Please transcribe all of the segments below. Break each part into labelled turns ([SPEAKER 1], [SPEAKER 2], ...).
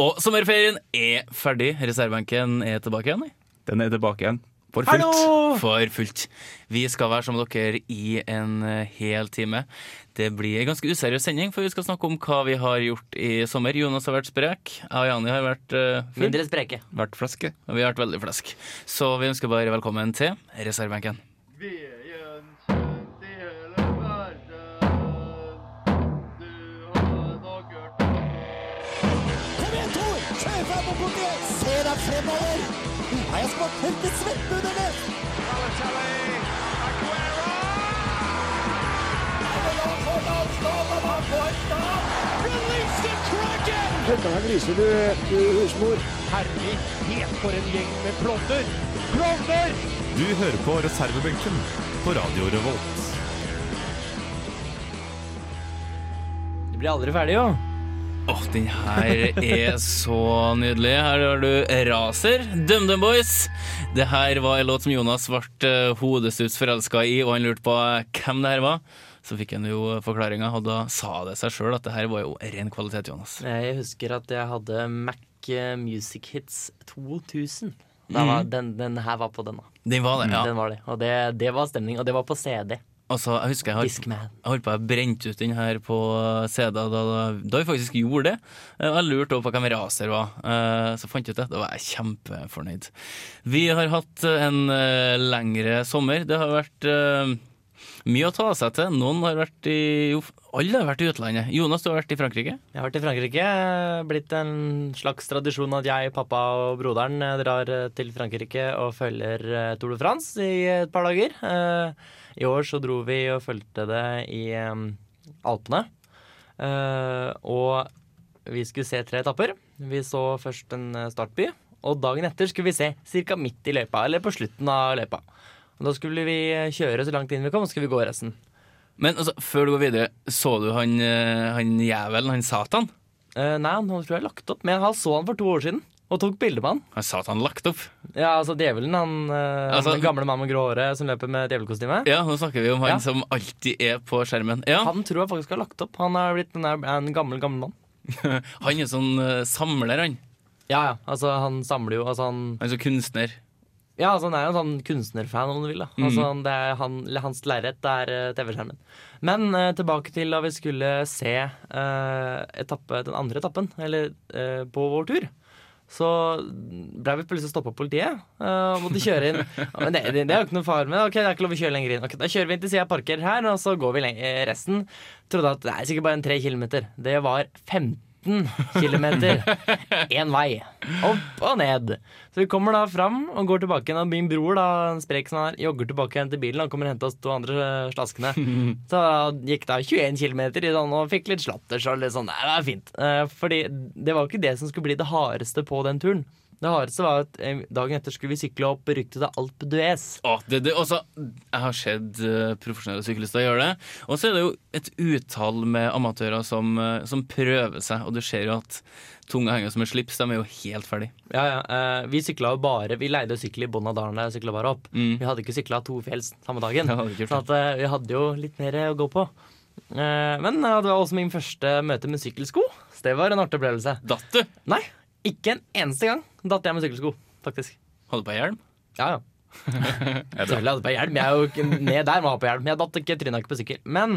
[SPEAKER 1] Og sommerferien er ferdig. Reservebenken er tilbake igjen.
[SPEAKER 2] Den er tilbake igjen. For fullt.
[SPEAKER 1] Hallo! For fullt. Vi skal være sammen med dere i en eh, hel time. Det blir en ganske useriøs sending, for vi skal snakke om hva vi har gjort i sommer. Jonas har vært sprek. Jeg og Jani har vært uh, full.
[SPEAKER 3] Mindre spreke.
[SPEAKER 2] Vært flaske.
[SPEAKER 1] Og vi har vært veldig flask. Så vi ønsker bare velkommen til reservebenken.
[SPEAKER 4] Veien
[SPEAKER 5] Helt til svette under det?
[SPEAKER 4] Balotelli, Aguero! Release the Kraken! Herlighet for en gjeng med klovner! Klovner!
[SPEAKER 6] Du hører på reservebenken på Radio Revolt.
[SPEAKER 3] Du blir aldri ferdig, jo.
[SPEAKER 1] Åh, den her er så nydelig. Her har du Raser, DumDum Boys. Det her var en låt som Jonas ble uh, hodestups forelska i, og han lurte på eh, hvem det her var. Så fikk han jo forklaringa, og da sa det seg sjøl at det her var jo ren kvalitet, Jonas.
[SPEAKER 3] Jeg husker at jeg hadde Mac eh, Music Hits 2000. Da var, den, den her var på den, da.
[SPEAKER 1] Den var det, ja.
[SPEAKER 3] Den var det. Og det, det var stemning. Og det var på CD.
[SPEAKER 1] Altså, jeg husker jeg
[SPEAKER 3] Discman.
[SPEAKER 1] jeg holdt på å brente ut den her på CD da, da, da vi faktisk gjorde det. Eh, Jeg lurte også på hvem Raser var, Eh, så fant jeg ut det. Da var jeg kjempefornøyd. Vi har hatt en eh, lengre sommer. Det har vært mye å ta seg til. Noen har vært i Jo, alle har vært i utlandet. Jonas, du har vært i Frankrike?
[SPEAKER 3] Jeg har vært i Frankrike. Blitt en slags tradisjon at jeg, pappa og broderen eh, drar eh, til Frankrike og følger eh, Tour de France i et par dager. I år så dro vi og fulgte det i Alpene. Og vi skulle se tre etapper. Vi så først en startby, og dagen etter skulle vi se ca. midt i løypa, eller på slutten av løypa. Og Da skulle vi kjøre så langt inn vi kom, og så skulle vi gå resten.
[SPEAKER 1] Men altså, før du går videre, så du han, eh, han jævelen, han Satan?
[SPEAKER 3] Eh, nei, han tror jeg lagt opp, men han så han for to år siden. Og tok bilde med han.
[SPEAKER 1] Han Satan lagt opp?
[SPEAKER 3] Ja, altså djevelen, han eh,
[SPEAKER 1] Altså-
[SPEAKER 3] den gamle mannen med grå håret som løper med djevelkostyme.
[SPEAKER 1] Ja, nå snakker vi om han
[SPEAKER 3] Ja.
[SPEAKER 1] som alltid er på skjermen. Ja,
[SPEAKER 3] Han tror jeg faktisk har lagt opp. Han er blitt en, en gammel, gammel mann.
[SPEAKER 1] Han er sånn eh, samler, han.
[SPEAKER 3] Ja, ja. Altså, han samler jo altså, han,
[SPEAKER 1] Han er så kunstner.
[SPEAKER 3] Ja, altså, han er jo en sånn kunstnerfan, om du vil. da Altså, han, det er han, Hans lerret er uh, TV-skjermen. Men uh, tilbake til da vi skulle se uh, etappe, den andre etappen, eller på vår tur. Så ble vi plutselig stoppa av politiet og måtte kjøre inn. Men det, det, det er jo ikke noe fare med. Ok, det er ikke lov å kjøre lenger inn. Ok, da kjører vi inn til sida, parkerer her, og så går vi leng- eh, resten. Trodde at det er sikkert bare en tre kilometer. Det var 15 kilometer én vei. Opp og ned. Så vi kommer da fram og går tilbake igjen. Og min bror, da, en sprek som han er, jogger tilbake igjen til bilen. Han kommer og henter oss to andre slaskene. Så da gikk da 21 km og fikk litt slatters og litt sånn. Det var fint. Eh, Fordi det var jo ikke det som skulle bli det hardeste på den turen. Det hardeste var at eh, dagen etter skulle vi sykle opp beryktede Alpe d'Huez.
[SPEAKER 1] Oh, det, det, også, jeg har sett eh, profesjonelle syklister gjøre det. Og så er det jo et utall med amatører som, eh, som prøver seg, og du ser jo at tunga henger som en slips. De er jo helt ferdig.
[SPEAKER 3] Ja, ja. eh, Vi sykla jo bare Vi leide sykkel i bunnen av dalen jeg sykla bare opp.
[SPEAKER 1] Mm.
[SPEAKER 3] Vi hadde ikke sykla to fjells samme dagen. Så at, vi hadde jo litt mer å gå på. Eh, Men det var også min første møte med sykkelsko. Så det var en artig opplevelse.
[SPEAKER 1] Datt du?
[SPEAKER 3] Nei, ikke en eneste gang datt jeg med sykkelsko, faktisk.
[SPEAKER 1] Hadde du på hjelm?
[SPEAKER 3] Ja, ja. Selvfølgelig hadde på hjelm. Jeg er jo ikke ned der med å ha på hjelm. Jeg datt ikke, tryna ikke på sykkel. Men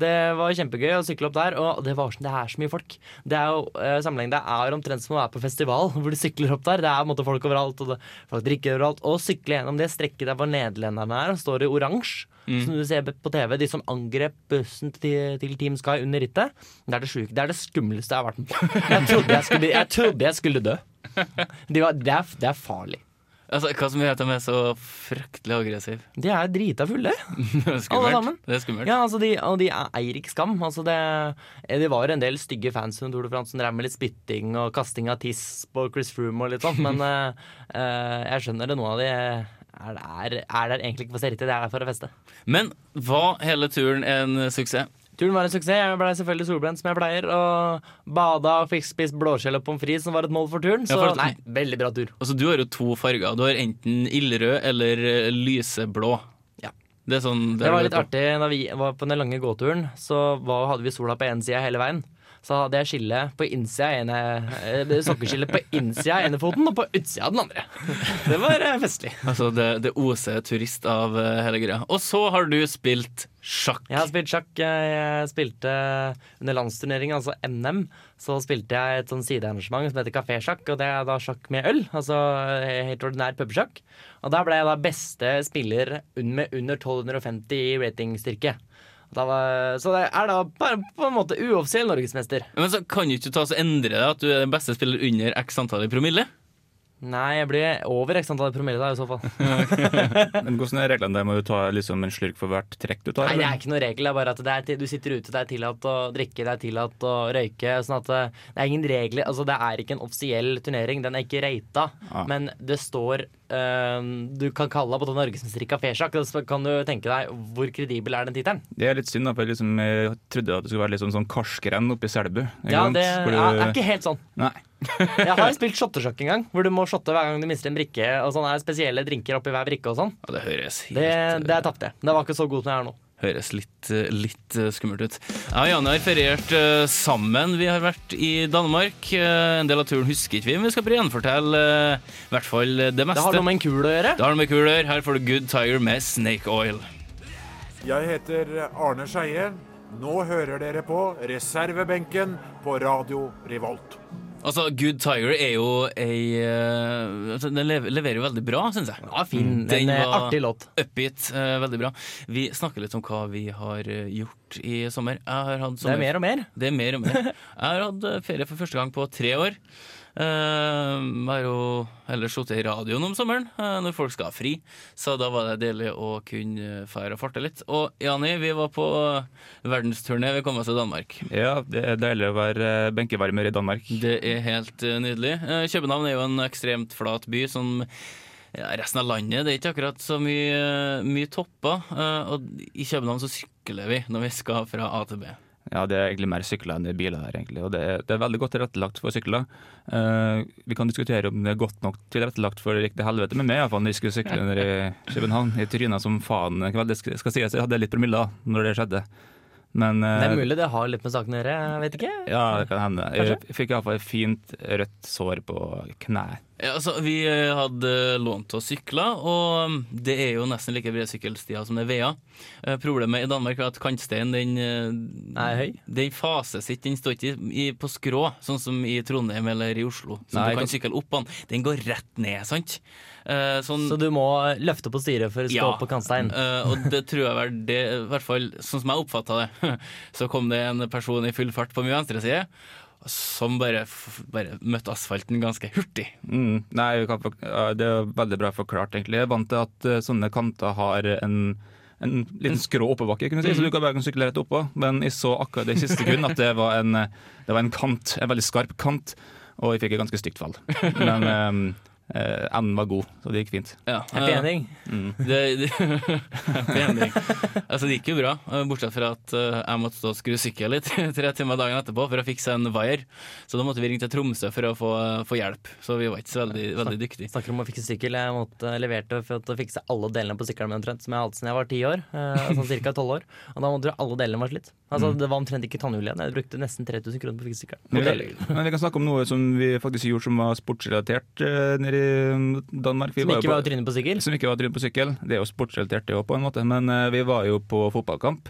[SPEAKER 3] det var kjempegøy å sykle opp der, og det, var, sånn- det er så mye folk. Det er jo eh, det er omtrent som å være på festival, hvor de sykler opp der. Det er måte folk overalt, og det, folk drikker overalt. Og sykle gjennom det strekket der hvor nederlenderne er, står i oransje. Som du ser på TV, de som angrep bussen til, til Team Sky under rittet. Det er det syke, Det er det skumleste jeg har vært med på. Jeg trodde jeg skulle, jeg trodde jeg skulle dø. De var, det, er, det er farlig.
[SPEAKER 1] Altså, hva som gjør at de er så fryktelig aggressive?
[SPEAKER 3] De er drita fulle. Alle sammen.
[SPEAKER 1] Det er skummelt.
[SPEAKER 3] Ja, altså de, og de er- eier ikke skam. Altså det, det var en del stygge fans under Tour de France som drev med litt spytting og kasting av tiss på Chris Froome og litt sånt, men eh, jeg skjønner det. Noen av de er, er, er der egentlig ikke for å se riktig, det er for å feste.
[SPEAKER 1] Men var hele turen en suksess?
[SPEAKER 3] Turen var en suksess. Jeg ble selvfølgelig solbrent som jeg pleier, og bada og fikk spist blåskjell og pommes frites, som var et mål for turen. Så
[SPEAKER 1] Ja, for-
[SPEAKER 3] nei, veldig bra tur.
[SPEAKER 1] Altså, du har jo to farger. Du har enten ildrød eller eh, lyseblå.
[SPEAKER 3] Ja.
[SPEAKER 1] Det er sånn
[SPEAKER 3] Det var
[SPEAKER 1] er
[SPEAKER 3] litt artig. Da vi var på den lange gåturen, så var, hadde vi sola på én side hele veien. Så hadde jeg skille på innsida ene eh, sokkeskille på innsida av ene foten og på utsida av den andre. Det var eh, festlig.
[SPEAKER 1] Altså, det, det oser turist av eh, hele greia. Og så har du spilt sjakk.
[SPEAKER 3] Jeg har spilt sjakk. Jeg spilte under landsturneringen, altså NM, så spilte jeg et sånn sidearrangement som heter kafésjakk, og det er da sjakk med øl. Altså helt ordinær pubsjakk. Og der ble jeg da beste spiller med under 1250 i ratingstyrke. Da var, så det er da bare på en måte uoffisiell norgesmester.
[SPEAKER 1] Men så kan du ikke ta så endre det at du er den beste spiller under x antall i promille?
[SPEAKER 3] Nei, jeg blir over x antall promille da, i så fall.
[SPEAKER 2] Men hvordan er reglene der? Må du ta liksom en slurk for hvert trekk du tar?
[SPEAKER 3] Nei, det er ikke noen regel. Det er bare at det er til, du sitter ute, det er tillatt å drikke, det er tillatt å røyke. Sånn at det, det er ingen regler. Altså, det er ikke en offisiell turnering. Den er ikke rata.
[SPEAKER 2] Ah.
[SPEAKER 3] Men det står Du kan kalle deg på norgesmester i kafésjakk. kan du tenke deg hvor kredibel er den tittelen?
[SPEAKER 2] Det er litt synd, da, for jeg, liksom, jeg trodde at det skulle være litt sånn, sånn karskrenn oppe i Selbu.
[SPEAKER 3] Ja, det
[SPEAKER 2] du...
[SPEAKER 3] er, er ikke helt sånn.
[SPEAKER 2] Nei.
[SPEAKER 3] Jeg har spilt shottesjakk en gang, hvor du må shotte hver gang du mister en brikke. Og sånne spesielle drinker oppi hver brikke og sånn.
[SPEAKER 1] Ja, det høres helt
[SPEAKER 3] Det, det er tapt, Det var ikke så god som jeg er nå.
[SPEAKER 1] Høres litt, eh, litt eh, skummelt ut. Jeg og Janne har feriert eh, sammen. Vi har vært i Danmark. En del av turen husker ikke vi, men vi skal prøve å gjenfortelle i hvert fall det meste.
[SPEAKER 3] Det har noe med en kul å gjøre.
[SPEAKER 1] Det har noe med kul å gjøre. Her får du Good Tiger med Snake Oil.
[SPEAKER 7] Jeg heter Arne Skeie. Nå hører dere på reservebenken på Radio Revolt.
[SPEAKER 1] Altså, Good Tiger er jo ei eh, altså, Den leverer jo veldig bra, syns jeg.
[SPEAKER 3] Ja, fin.
[SPEAKER 1] Den
[SPEAKER 3] En eh,
[SPEAKER 1] var-
[SPEAKER 3] artig låt.
[SPEAKER 1] Upbeat. Uh, veldig bra. Vi snakker litt om hva vi har eh, gjort i sommer. Hatt
[SPEAKER 3] Det er mer og mer.
[SPEAKER 1] Det er mer og mer. Jeg har hatt ferie for første gang på tre år. Eh, har jo ellers sittet i radioen om sommeren uh, når folk skal ha fri, så da var det deilig å kunne fære og farte litt. Og Jani, vi var på verdensturné. Vi kom oss til Danmark.
[SPEAKER 2] Ja, det er deilig å være eh, benkevarmer i Danmark.
[SPEAKER 1] Det er helt nydelig. Uh, København er jo en ekstremt flat by som ja, resten av landet. Det er ikke akkurat så mye, mye topper. Og i København så sykler vi når vi skal fra A til B.
[SPEAKER 2] Ja, det er egentlig mer sykler enn det er biler her, egentlig. Og det er, det er veldig godt tilrettelagt for sykler. Eh, vi kan diskutere om det er godt nok tilrettelagt for det gikk til helvete med meg, iallfall når jeg skulle sykle ned i København. i tryna som faen. Det skal, sies jeg hadde litt promille da når det skjedde. Men
[SPEAKER 3] Det
[SPEAKER 2] eh,
[SPEAKER 3] er mulig det har litt med saken å gjøre. Jeg vet ikke.
[SPEAKER 2] Ja, det kan hende. Jeg, jeg fikk iallfall et fint rødt sår på kneet.
[SPEAKER 1] Ja, altså, vi eh, hadde lånt oss sykler, og mm, det er jo nesten like brede sykkelstier som det er veier. Eh, Problemet i Danmark er at kantsteinen den, eh,
[SPEAKER 3] Er
[SPEAKER 1] den fases ikke, den står ikke på skrå, sånn som i Trondheim eller i Oslo. Så
[SPEAKER 2] Nei,
[SPEAKER 1] du kan sykle opp den. Den går rett ned, sant? Sånn,
[SPEAKER 3] Så du må løfte på styret for å stå
[SPEAKER 1] Ja.
[SPEAKER 3] på kantstein.
[SPEAKER 1] Og det tror jeg vel det, i hvert fall sånn som jeg oppfatta det, så kom det en person i full fart på min venstre side. Som bare, bare møtte asfalten ganske hurtig.
[SPEAKER 2] Mm, nei, det er veldig bra forklart, egentlig. Jeg er vant til at eh, sånne kanter har en, en liten skrå oppoverbakke, kunne jeg si, så du kan bare sykle rett oppå. Men jeg så akkurat det i siste sekund at det var, en, eh, det var en kant, en veldig skarp kant, og jeg fikk et ganske stygt fall. Men eh, eh, enden var god, så det gikk fint.
[SPEAKER 1] Ja,
[SPEAKER 3] Happy ending. Mm.
[SPEAKER 1] Det, det, happy ending. Altså, det gikk jo bra, eh, bortsett fra at eh, jeg måtte stå og skru sykkel litt tre timer dagen etterpå for å fikse en wire. Så da måtte vi ringe til Tromsø for å få, få hjelp. Så vi var ikke så veldig, veldig dyktige.
[SPEAKER 3] Snakker om å fikse sykkel. Jeg måtte leverte for å fikse alle delene på sykkelen min omtrent, som jeg hadde siden jeg var ti år. Eh, sånn ca. tolv år. Og da måtte jo alle delene være slitt. Altså, Det var omtrent ikke tannhjul igjen. Jeg brukte nesten 3000 kroner på å fikse sykkelen.
[SPEAKER 2] Men vi, men vi kan snakke om noe som vi faktisk gjorde som var sportsrelatert eh, nede Danmark. Vi
[SPEAKER 3] Som
[SPEAKER 2] var jo
[SPEAKER 3] ikke
[SPEAKER 2] på-
[SPEAKER 3] var trynet på sykkel.
[SPEAKER 2] Som ikke var trynet på sykkel. Det er jo sportsrelatert det òg, på en måte. Men eh, vi var jo på fotballkamp.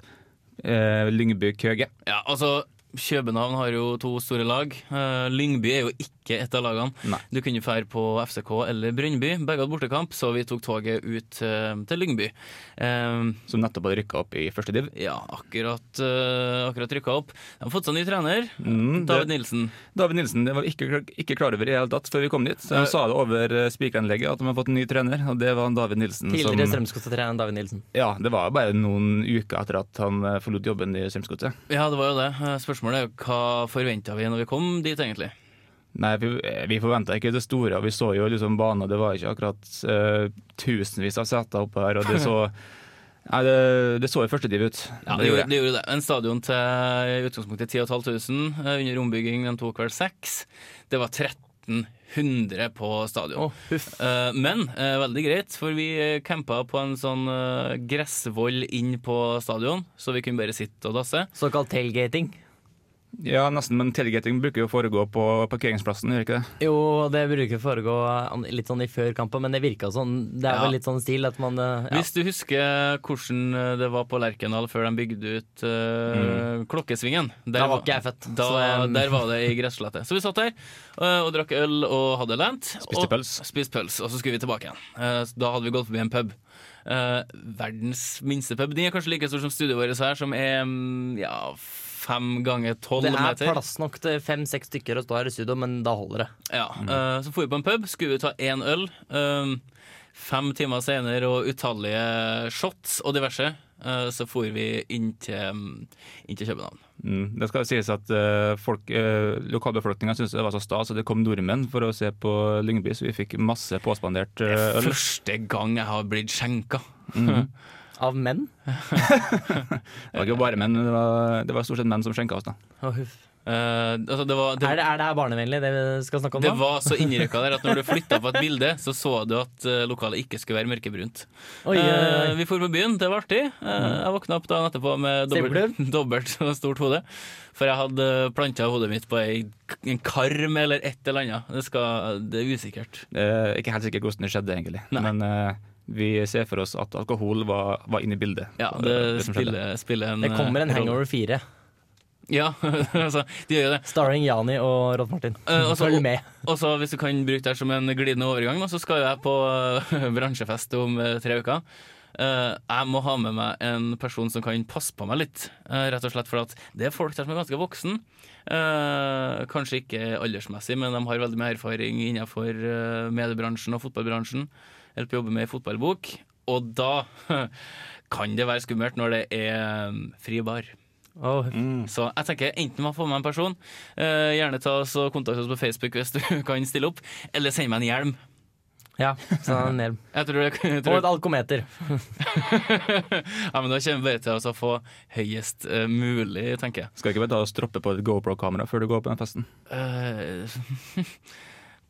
[SPEAKER 2] Eh, Lyngby-Køge.
[SPEAKER 1] Ja, altså København har jo to store lag. Uh, Lyngby er jo ikke et av lagene.
[SPEAKER 2] Nei.
[SPEAKER 1] Du kunne fære på FCK eller Brønnby. Begge hadde bortekamp, så vi tok toget ut uh, til Lyngby. Uh,
[SPEAKER 2] Som nettopp hadde rykka opp i første div.
[SPEAKER 1] ja, akkurat, uh, akkurat rykka opp. De har fått seg ny trener.
[SPEAKER 2] Mm,
[SPEAKER 1] David
[SPEAKER 2] det-
[SPEAKER 1] Nilsen.
[SPEAKER 2] David Nilsen det var vi ikke, ikke klar over i det hele tatt før vi kom dit. Så. De sa det over spikeranlegget at de har fått en ny trener, og det var David Nilsen.
[SPEAKER 3] Tidligere Strømsgodset-trener David Nilsen.
[SPEAKER 2] ja, det var bare noen uker etter at han forlot jobben i Strømsgodset.
[SPEAKER 1] Ja, det var jo det. Eh, Spørsmålet er hva forventa vi når vi kom dit, egentlig?
[SPEAKER 2] Nei, vi, vi forventa ikke det store, vi så jo liksom banen, det var ikke akkurat uh, tusenvis av seter oppe her, og det så Nei, det, det så jo førstediv ut.
[SPEAKER 1] Ja, det, gjorde, det gjorde det. En stadion til i utgangspunktet 10 500. eh, Under ombygging de tok vel seks. Det var 1300 på stadion.
[SPEAKER 3] Oh, huff.
[SPEAKER 1] Men veldig greit, for vi campa på en sånn gressvoll inn på stadion, så vi kunne bare sitte og dasse.
[SPEAKER 3] Såkalt tailgating.
[SPEAKER 2] Ja, nesten, men tailgating bruker jo å foregå på parkeringsplassen, gjør ikke det?
[SPEAKER 3] Jo, det bruker å foregå litt sånn i førkampen, men det virka sånn Det er
[SPEAKER 1] Ja.
[SPEAKER 3] vel litt sånn stil at man eh, ja.
[SPEAKER 1] Hvis du husker hvordan det var på Lerkendal før de bygde ut eh, Klokkesvingen der
[SPEAKER 3] Da var ikke jeg født.
[SPEAKER 1] Da,
[SPEAKER 3] så
[SPEAKER 1] der var det i gressslette. Så vi satt der uh, og drakk øl og hadde lent.
[SPEAKER 2] Spiste pøls.
[SPEAKER 1] Spiste pøls, og så skulle vi tilbake igjen. Uh, da hadde vi gått forbi en pub. Eh, verdens minste pub. Den er kanskje like stor som studioet vårt her, som er mm, ja, fem ganger tolv meter.
[SPEAKER 3] det er plass nok til fem-seks stykker å stå her i studio, men da holder det.
[SPEAKER 1] Ja, eh, Så for vi på en pub, skulle vi ta én øl. Uh, fem timer senere og utallige shots og diverse, eh, så for vi inn til, mm, inn til København.
[SPEAKER 2] Mm. Det skal sies at uh, folk, uh, lokalbefolkninga syntes det var så stas at det kom nordmenn for å se på Lyngby, så vi fikk masse påspandert uh, øl.
[SPEAKER 1] Første gang jeg har blitt skjenka.
[SPEAKER 3] Av menn?
[SPEAKER 2] Det var ikke bare menn, det var, det var stort sett menn som skjenka oss. da.
[SPEAKER 3] Oh, huff.
[SPEAKER 1] Eh, altså det, var, det,
[SPEAKER 3] Er, det, er det her barnevennlig, det vi skal snakke om
[SPEAKER 1] det
[SPEAKER 3] nå?
[SPEAKER 1] var så innrykka der at når du flytta på et bilde, så så du at eh, lokalet ikke skulle være mørkebrunt.
[SPEAKER 3] Oi, oi, oi.
[SPEAKER 1] Uh, vi for på byen, det var artig. Eh, jeg våkna opp dagen etterpå med dobbelt, dobbelt så stort hode. For jeg hadde planta hodet mitt på ei, en karm eller et eller annet. Det, skal, det er usikkert.
[SPEAKER 2] Eh, ikke helt sikkert hvordan det skjedde, egentlig.
[SPEAKER 1] Nei.
[SPEAKER 2] Men vi ser for oss at alkohol var, var inne i bildet.
[SPEAKER 1] Ja, det,
[SPEAKER 2] det,
[SPEAKER 1] spiller, spiller en
[SPEAKER 3] Det kommer en
[SPEAKER 1] eh.
[SPEAKER 3] Hangover 4,
[SPEAKER 1] Ja, altså, de gjør jo det.
[SPEAKER 3] starring Jani og Rolf Martin.
[SPEAKER 1] Uh, også,
[SPEAKER 3] Følg med.
[SPEAKER 1] Og så hvis du kan bruke det som en glidende overgang, så skal jeg på eh, bransjefest om eh, tre uker. Uh, jeg må ha med meg en person som kan passe på meg litt, uh, rett og slett for at det er folk der som er ganske voksen. Uh, kanskje ikke aldersmessig, men de har veldig mye erfaring innenfor eh, mediebransjen og fotballbransjen. Eller på å jobbe med ei fotballbok. Og da kan det være skummelt når det er eh, fri bar.
[SPEAKER 3] Oh. Mm.
[SPEAKER 1] Så jeg tenker enten man får med en person, eh, gjerne ta oss og kontakt oss på Facebook hvis du kan stille opp, eller send meg en hjelm.
[SPEAKER 3] Ja, så hjelm.
[SPEAKER 1] Jeg tror, jeg, jeg
[SPEAKER 3] Og et alkometer.
[SPEAKER 1] ja, men Da kommer vi bare til å få høyest uh, mulig, tenker jeg.
[SPEAKER 2] Skal ikke bare ta og stroppe på et GoPro-kamera før du går på den festen?
[SPEAKER 1] Eh,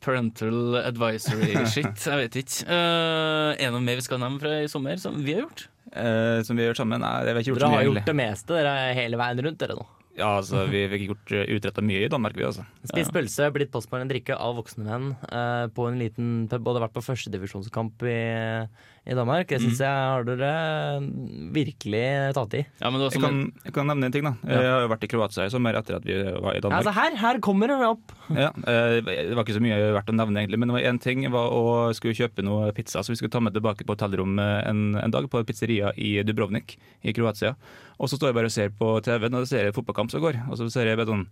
[SPEAKER 1] parental advisory shit, jeg vet ikke. Uh, er det noe mer vi skal nevne fra i sommer som vi har gjort?
[SPEAKER 2] Uh, som vi gjør sammen? Nei, det har ikke gjort
[SPEAKER 3] Dere har gjort det meste. Dere er hele veien rundt, dere nå.
[SPEAKER 2] Ja, altså, vi fikk gjort utretta mye i Danmark, vi, altså.
[SPEAKER 3] Spist pølse, blitt påspart en drikke av voksne menn uh, på en liten pub. Både vært på førstedivisjonskamp i, i Danmark. Det syns jeg har dere virkelig tatt i.
[SPEAKER 1] Ja, men det var
[SPEAKER 2] Jeg kan, jeg kan nevne en ting, da. Jeg har jo vært i Kroatia i sommer etter at vi var i Danmark.
[SPEAKER 3] Altså her, her kommer det opp.
[SPEAKER 2] Ja, eh, det var ikke så mye verdt å nevne, egentlig, men det var én ting var å skulle kjøpe noe pizza. Så vi skulle ta med tilbake på hotellrom en, en dag på pizzeria i Dubrovnik i Kroatia. Og så står jeg bare og ser på TV-en, og så ser jeg fotballkamp som går. Og så ser jeg bare sånn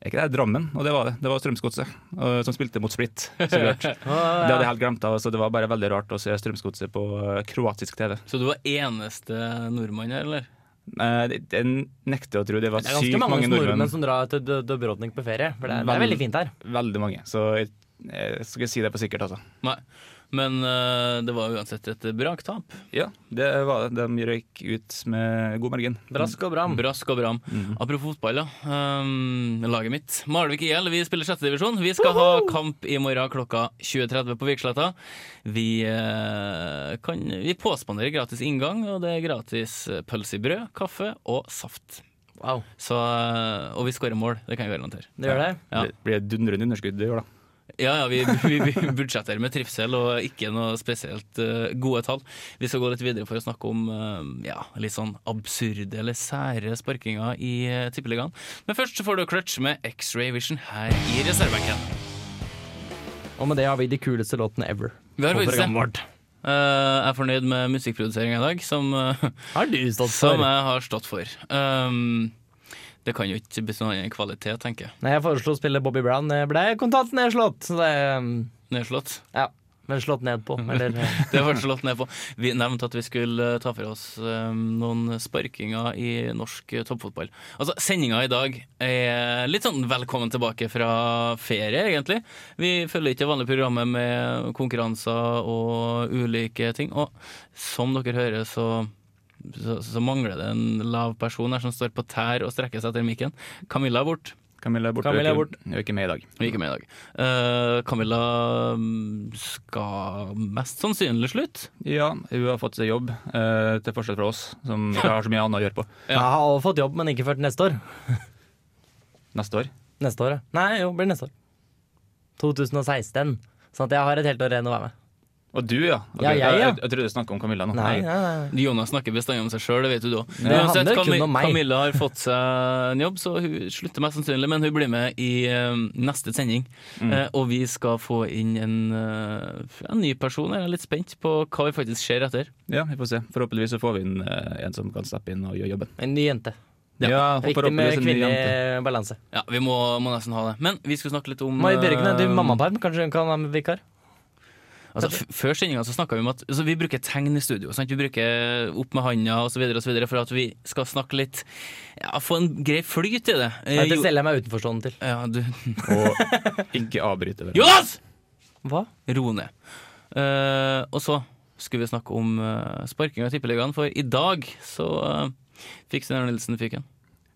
[SPEAKER 2] Er ikke det Drammen? Og det var det. Det var Strømsgodset som spilte mot Split. Så klart. Det hadde jeg helt glemt av, så det var bare veldig rart å se Strømsgodset på eh, kroatisk TV.
[SPEAKER 1] Så du var eneste nordmann her, eller?
[SPEAKER 2] Eh, det- nekter jeg å tro. Det var
[SPEAKER 3] Det er
[SPEAKER 2] sykt
[SPEAKER 3] ganske mange,
[SPEAKER 2] mange
[SPEAKER 3] nordmenn
[SPEAKER 2] nordmenn.
[SPEAKER 3] som drar til Dub- Dubrovnik på ferie. For det er, det er veldig fint her.
[SPEAKER 2] Veldig mange. Så jeg, jeg skal ikke si det på sikkert, altså.
[SPEAKER 1] Nei. Men uh, det var uansett et braktap.
[SPEAKER 2] Ja, det var det. De røyk ut med god margin.
[SPEAKER 3] Brask og bram.
[SPEAKER 1] Brask og bram.
[SPEAKER 2] Mm.
[SPEAKER 1] Apropos fotball, da. Um, laget mitt, Malvik IL, vi spiller sjette divisjon. Vi skal ha kamp i morgen klokka 20.30 på Viksletta. Vi, uh, kan, vi påspanderer gratis inngang, og det er gratis eh, pølse i brød, kaffe og saft.
[SPEAKER 3] Wow,
[SPEAKER 1] Så, og vi skårer mål, det kan jeg garantere.
[SPEAKER 3] det gjør det.
[SPEAKER 1] Ja.
[SPEAKER 2] Det blir et dundrende underskudd i år, da.
[SPEAKER 1] Ja, ja, vi, vi, vi budsjetterer med trivsel og ikke noe spesielt uh, gode tall. Vi skal gå litt videre for å snakke om uh, ja, litt sånn absurde eller sære sparkinger i uh, Tippeligaen. Men først så får du Crutch med X-Ray Vision her i reservebenken.
[SPEAKER 3] Og med det har vi de kuleste låtene ever.
[SPEAKER 1] Vi har faktisk
[SPEAKER 3] vårt.
[SPEAKER 1] Jeg er fornøyd med musikkproduseringa i dag, som, uh,
[SPEAKER 3] Har du stått
[SPEAKER 1] som jeg har stått for. Um, det kan jo ikke bli sånn annen kvalitet, tenker jeg.
[SPEAKER 3] Nei, jeg foreslo å spille Bobby Brown. Det ble kontant nedslått. Så det um,
[SPEAKER 1] Nedslått.
[SPEAKER 3] Ja. Men slått ned på. Eller
[SPEAKER 1] Det ble slått ned på. Vi nevnte at vi skulle ta for oss eh, noen sparkinger i norsk eh, toppfotball. Altså, Sendinga i dag er litt sånn velkommen tilbake fra ferie, egentlig. Vi følger ikke det vanlige programmet med konkurranser og ulike ting. Og som dere hører, så så, så mangler det en lav person her som står på tær og strekker seg etter mikken. Camilla er borte.
[SPEAKER 2] Camilla er borte.
[SPEAKER 3] Camilla er
[SPEAKER 2] Hun er ikke med i dag.
[SPEAKER 1] Hun er ikke med i dag. Uh, Camilla mm, skal mest sannsynlig slutte.
[SPEAKER 2] Ja, hun har fått seg jobb, uh, til forskjell fra oss, som ikke har så mye annet å gjøre på.
[SPEAKER 3] Jeg har fått jobb, men ikke før neste år.
[SPEAKER 2] Neste år.
[SPEAKER 3] Neste år, ja. Nei, jo, blir neste år. 2016. Sånn at jeg har et helt år igjen å være med.
[SPEAKER 2] Og du, ja. Okay,
[SPEAKER 3] Ja, jeg, ja.
[SPEAKER 2] jeg, jeg trodde du snakka om Camilla nå.
[SPEAKER 3] Nei, nei, nei.
[SPEAKER 1] Jonas snakker bestandig om seg sjøl, det vet du da.
[SPEAKER 3] Det
[SPEAKER 1] Uansett,
[SPEAKER 3] handler kun om meg.
[SPEAKER 1] Camilla har fått seg en jobb, så hun slutter mest sannsynlig, men hun blir med i uh, neste sending.
[SPEAKER 3] Mm.
[SPEAKER 1] Uh, og vi skal få inn en, uh, en ny person. Jeg er litt spent på hva vi faktisk ser etter.
[SPEAKER 2] Ja, vi får se. Forhåpentligvis så får vi inn en som kan steppe inn og gjøre jobben.
[SPEAKER 3] En ny jente.
[SPEAKER 2] Ja,
[SPEAKER 3] Viktig med
[SPEAKER 2] forhåpentligvis en ny jente.
[SPEAKER 3] kvinnelig balanse.
[SPEAKER 1] Ja, vi må, må nesten ha det. Men vi skal snakke litt om
[SPEAKER 3] Mai Bjørgen, du mammaperm, kanskje hun kan være med vikar?
[SPEAKER 1] Altså, f- før sendinga så snakka vi om at altså, vi bruker tegn i studio. Sant? Vi bruker opp med handa osv. for at vi skal snakke litt Ja, få en grei flyt i det. Eh,
[SPEAKER 3] Nei, Det selger jeg meg utenforstående til.
[SPEAKER 1] ja, du
[SPEAKER 2] Og ikke avbryte. hverandre.
[SPEAKER 1] Jonas!
[SPEAKER 3] Hva?
[SPEAKER 1] Ro ned. Uh, og så skulle vi snakke om uh, sparking av Tippeligaen, for i dag så uh, fikk Steinar Nilsen fyken.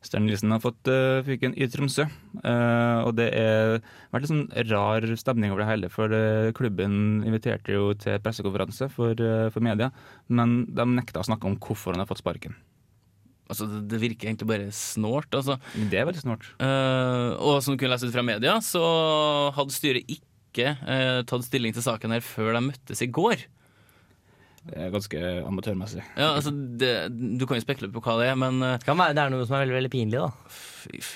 [SPEAKER 2] Stern Nilsen har fått uh, fyken i Tromsø. Uh, og det har vært litt sånn rar stemning over det hele. For uh, klubben inviterte jo til pressekonferanse for, for media, men de nekta å snakke om hvorfor han har fått sparken.
[SPEAKER 1] Altså, det, det virker egentlig bare snålt. Altså.
[SPEAKER 2] Det er veldig snålt.
[SPEAKER 1] Og som du kunne lese ut fra media, så hadde styret ikke tatt stilling til saken her før de møttes i går.
[SPEAKER 2] Det er ganske amatørmessig.
[SPEAKER 1] Ja, altså, det, Du kan jo spekulere på hva det er, men det,
[SPEAKER 3] Kan være det er noe som er veldig veldig pinlig, da.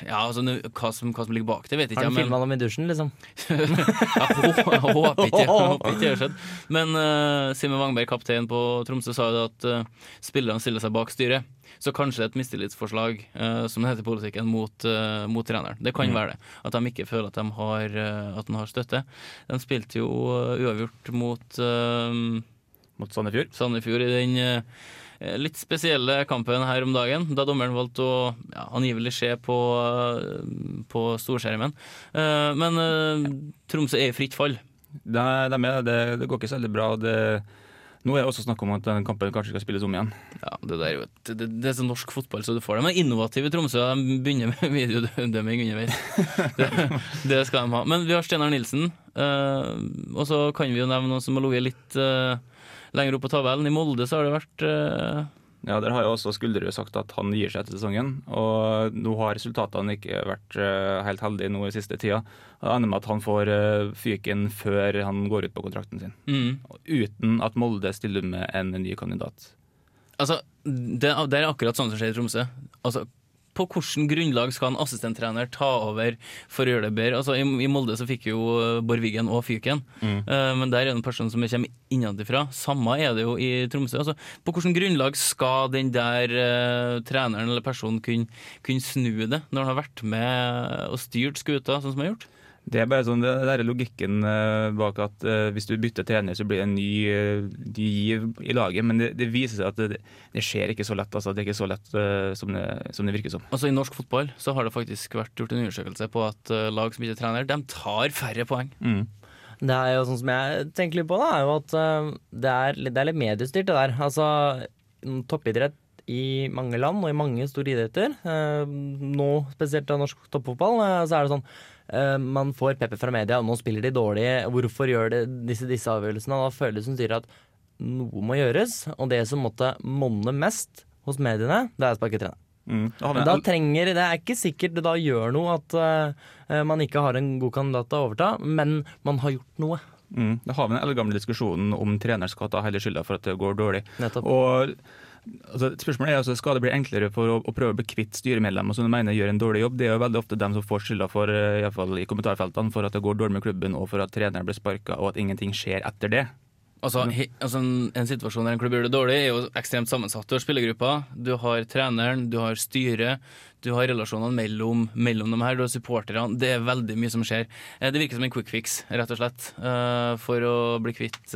[SPEAKER 1] ja, altså, hva, som, hva som ligger bak det, vet ikke
[SPEAKER 3] Har du
[SPEAKER 1] Men,
[SPEAKER 3] filma dem i dusjen, liksom?
[SPEAKER 1] jeg, hå- jeg håper ikke jeg håper ikke det har skjedd. Men uh, Simen Wangberg, kaptein på Tromsø, sa jo at uh, spillerne stiller seg bak styret. Så kanskje det er et mistillitsforslag, uh, som det heter i politikken, mot, uh, mot treneren. Det kan være det. At de ikke føler at de har, eh, at de har støtte. De spilte jo eh, uavgjort mot eh,
[SPEAKER 2] Mot Sandefjord.
[SPEAKER 1] Sandefjord i den eh, litt spesielle kampen her om dagen, da dommeren valgte å ja, angivelig se på, eh, på storskjermen. Eh, men Tromsø er i fritt fall.
[SPEAKER 2] De, de er, det, det går ikke så veldig bra. Det, nå er det også snakk om at den kampen kanskje skal spilles om igjen.
[SPEAKER 1] Ja, det, er jo det, det er så norsk fotball, så du får det. Men innovative Tromsø de begynner med videodømming underveis. Det, det skal de ha. Men vi har Steinar Nilsen, og så kan vi jo nevne noen som har ligget litt lenger opp på tabellen. I Molde så har det vært eh,
[SPEAKER 2] Ja, Der har jo også Skulderud sagt at han gir seg etter sesongen. Og nå har resultatene ikke vært eh, helt heldige nå i siste tida. Det ender med at han får uh, fyken før han går ut på kontrakten sin.
[SPEAKER 1] mm,
[SPEAKER 2] Uten at Molde stiller med en ny kandidat.
[SPEAKER 1] Altså, det, det er akkurat sånn som skjer i Tromsø. Altså, på hvilket grunnlag skal en assistenttrener ta over for å gjøre det bedre? Altså, i, I Molde så fikk jo eh, Bård Wiggen og fyken, Eh, men der er det en person som kommer innenfra. Samme er det jo i Tromsø. Altså, på hvilket grunnlag skal den der uh, treneren eller personen kunne, kunne snu det, når han har vært med og styrt skuta sånn som han har gjort?
[SPEAKER 2] Det er bare sånn, det der er logikken eh, bak at eh, hvis du bytter trener, så blir det en ny, eh, ny giv i laget. Men det, det viser seg at det, det skjer ikke så lett. Altså, det er ikke så lett som, det, som det virker som.
[SPEAKER 1] Altså I norsk fotball så har det faktisk vært gjort en undersøkelse på at lag som ikke er trener, de tar færre poeng.
[SPEAKER 2] Mm.
[SPEAKER 3] Det er jo sånn som jeg tenker litt på, da, er jo at det, er, det er litt mediestyrt, det der. Altså, toppidrett i mange land og i mange store idretter, nå spesielt av norsk toppfotball, så er det sånn man får pepper fra media, og nå spiller de dårlig, hvorfor gjør de disse, disse avgjørelsene? Da føles det som sier at noe må gjøres, og det som måtte monne mest hos mediene, det er å sparke trener.
[SPEAKER 2] Mm. Da
[SPEAKER 3] trenger, Det er ikke sikkert det da gjør noe at uh, man ikke har en god kandidat til å overta, men man har gjort noe.
[SPEAKER 2] Mm. Da har vi den eldgamle diskusjonen om treneren skal ta hele skylda for at det går dårlig.
[SPEAKER 3] Nettopp.
[SPEAKER 2] Og altså, spørsmålet er altså, Skal det bli enklere for å, å prøve å bli kvitt styremedlemmer som du mener gjør en dårlig jobb? Det er jo veldig ofte dem som får skylda for, eh, i, hvert fall i kommentarfeltene for at det går dårlig med klubben, og for at treneren blir sparka, og at ingenting skjer etter det.
[SPEAKER 1] Altså, he, altså en, en situasjon der en klubb gjør det dårlig, er jo ekstremt sammensatt. Du har spillergruppa, du har treneren, du har styret, du har relasjonene mellom, mellom dem her, du har supporterne. Det er veldig mye som skjer. Eh, Det virker som en quick fix, rett og slett, eh, for å bli kvitt